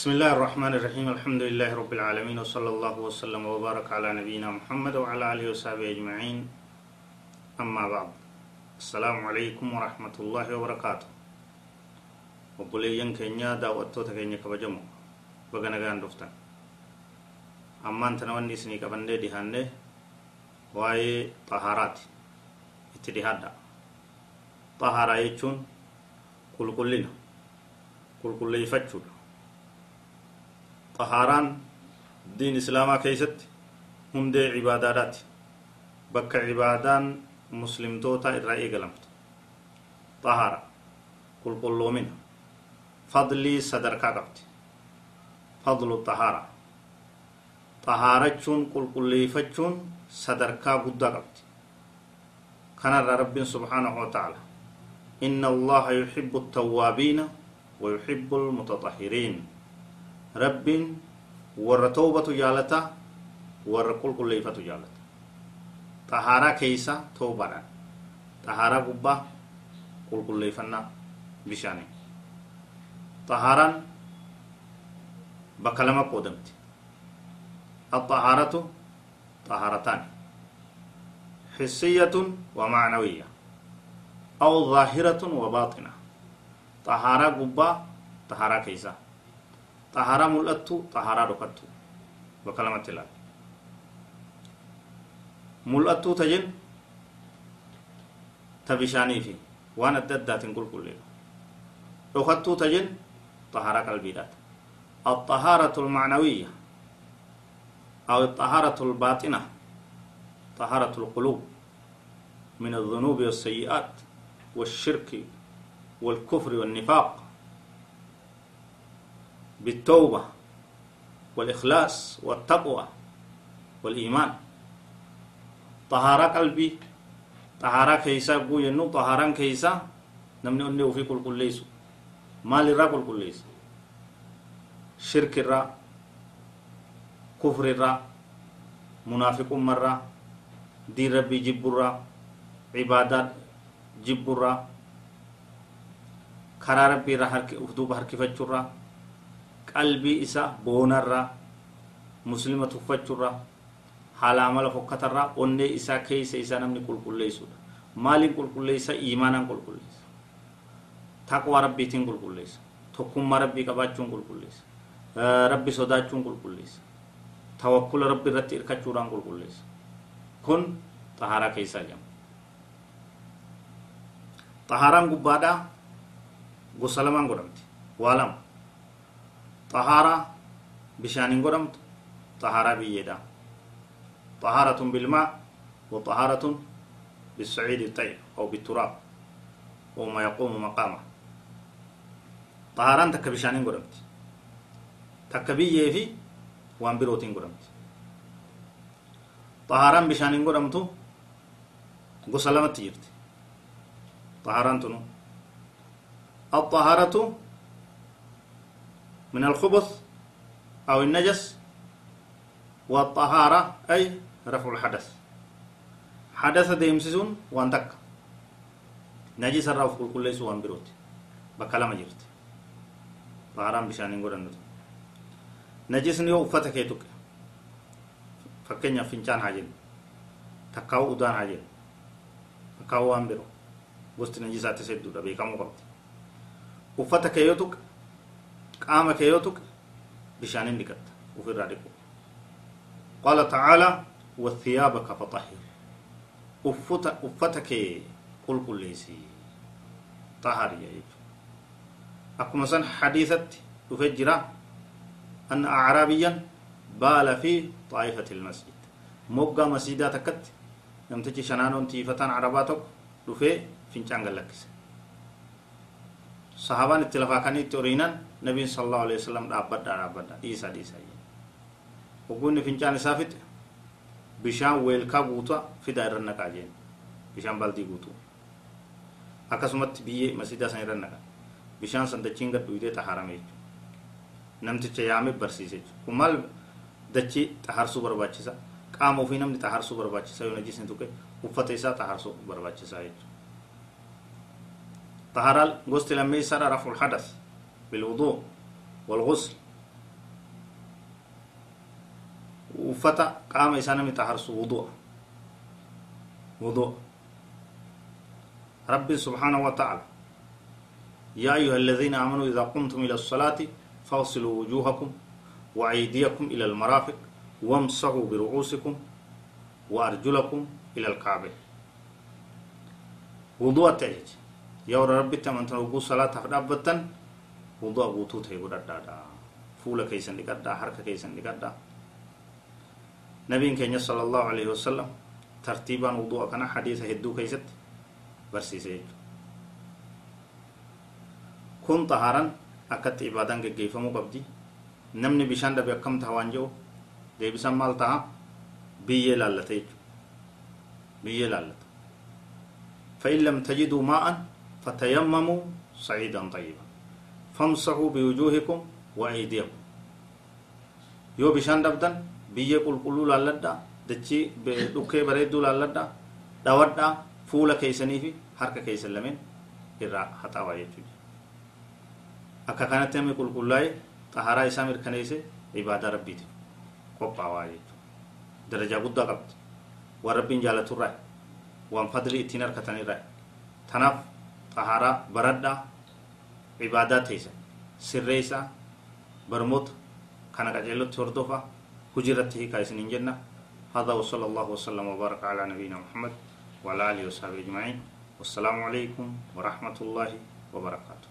بسم الله الرحمن الرحيم الحمد لله رب العالمين وصلى الله وسلم وبارك على نبينا محمد وعلى آله وصحبه أجمعين أما بعد السلام عليكم ورحمة الله وبركاته وبليين كينيا دعوتو تكينيا بغنا غان دفتن أما أنت نواني سني كبندي دهاني واي طهارات اتدهادا طهارة يجون كل كلنا كل كل يفتشون طهاران دين إسلاما كيست هندي عبادات بك عبادان مسلم توتا إرائي قلمت. طهارة. كل كل من فضلي صدر قبت فضل الطهارة. طهارة كل كل يفتشون صدر قد قبت. كان رب سبحانه وتعالى. إن الله يحب التوابين ويحب المتطهرين. Rabbiin warra toobatu jaalata warra qulqulleeffatu jaalata xahaaraa keeysa toobaadhaan xahaaraa gubbaa qulqulleeffannaa bishaanii xahaaraan bakka lama qoodamti الطهارة طهارتان حسية ومعنوية أو ظاهرة وباطنة طهارة قبا طهارة كيسة طهارة ملأت طهارة ركت بكلمة الله. ملأت تجن؟ تبشاني في وأنا الددات نقول كل ليلة. ركت تجن؟ طهارة قلبيات الطهارة المعنوية أو الطهارة الباطنة طهارة القلوب من الذنوب والسيئات والشرك والكفر والنفاق بالتوبة والإخلاص والتقوى والإيمان. طهارة قلبي طهارة كيسا قو ينو طهارة كيسا نمني أني وفي كل كل ليس مال الرا كل كل ليس شرك الرا كفر الرا منافق مرة دين ربي جب الرا عبادات جب الرا كرا ربي را أفدوب هركفتش الرا qalbii isa boonarraa muslima tuffachuurraa haala amala fokkatarraa onnee isaa keeysa isaa namni qulqulleessudha maaliin qulqulleessa iimaanaan qulqulleessa taqwaa rabbiitiin qulqulleessa tokkummaa rabbii qabaachuun qulqulleessa rabbi sodaachuun qulqulleessa tawakkula rabbi irratti hirkachuudhaan qulqulleessa kun xahaaraa keessaa jedhama xahaaraan gubbaadhaa gosa lamaan godhamti waa lama طهارة بشأن قرمت طهارة بيدا. طهارة بالماء وطهارة بالسعيد الطيب أو بالتراب وما يقوم مقامه. طهاران تك بشأن قرمت. تك بيه في وان بروتين قرمت. طهاران بشأن قرمت قسلمت تيرت طهاران تنو؟ الطهارة من الخبث أو النجس والطهارة أي رفع الحدث. حدث ديمسسون وانتك. نجس الرفع كل ليس وان بروت. بكلام جرت. طهاران بشأن نقول نجس نيو فتك يتك فكنيا فنشان حاجين. تكاو takkaa'u waan biroo gosti najisaatti sedduudha beekamuu qabdi uffata kee yoo tuqe قام كيوتك بشأنين نكت وفي رادكو قال تعالى وثيابك فطهر. أفت أفتك قل قل ليسي طهر يا إيب أكو مثلا حديثة تفجر أن أعرابيا بال في طائفة المسجد. موقع مسجداتك نمتجي شنانون تيفتان عرباتك لفي فينشان قلقسي sahaabaan itti lafaa kanii itti oriinan nabiin sallallahu alaihi wasallam dhaabbadhaa dhaabbadhaa dhiisaa dhiisaa hogguunni fincaan isaa fixe bishaan weelkaa guutua fidaa irra naqaa jeen bishaan baldii guutuu akkasumatti biyyee masiidaa san irra naqa bishaan san dachiin gad dhuyitee xaharame jechuudha namticha yaame barsiise jechuudha kun maal dachii xaharsuu barbaachisa qaama ofii namni xaharsuu barbaachisa yoo najisni tuqe uffata isaa xaharsuu barbaachisaa jechuudha طهر غسل الميسر رفع الحدث بالوضوء والغسل وفتى قام إسانا متحرس وضوء وضوء رب سبحانه وتعالى يا أيها الذين آمنوا إذا قمتم إلى الصلاة فاغسلوا وجوهكم وأيديكم إلى المرافق وامسحوا برؤوسكم وأرجلكم إلى الكعبة وضوء التأجيج التأجج يا ربي تمنتن وقو صلاة فدابتن وضوء بوتو تهي قدادا فولا كيسن لقدا حركة كيسن لقدا نبي كينيا صلى الله عليه وسلم ترتيبا وضوء كان حديث هدو كيست برسيسي kun xahaaran akkatti ibaadaan geggeeffamuu qabdi namni bishaan dhabe akkam taha waan jedhu deebisan maal taha biyyee laallata jechuudha biyyee laallata فإن لم تجدوا ماء فتيمموا صعيدا طيبا فامسحوا بوجوهكم وأيديكم yoo bishaan dhabdan biyyee qulqulluu laalladhaa dachii dhukkee bareedduu laalladhaa dhawadhaa fuula keeysanii fi harka keeysan lameen irraa haxaawaa jechuudha akka kanatti namni qulqullaa'e xaharaa isaa mirkaneesse ibaadaa rabbiiti qophaawaa jechuudha darajaa guddaa qabdi waan rabbiin jaalaturraa waan fadli ittiin harkatanirraa tanaaf baradhaa ibaadaa teessa sirreessaa barmoota kana qaceellotti hordofa hujirratti hiikaa isiniin jenna هذا وصلى الله وسلم وبارك على نبينا محمد وعلى آله وصحبه أجمعين والسلام عليكم ورحمة الله وبركاته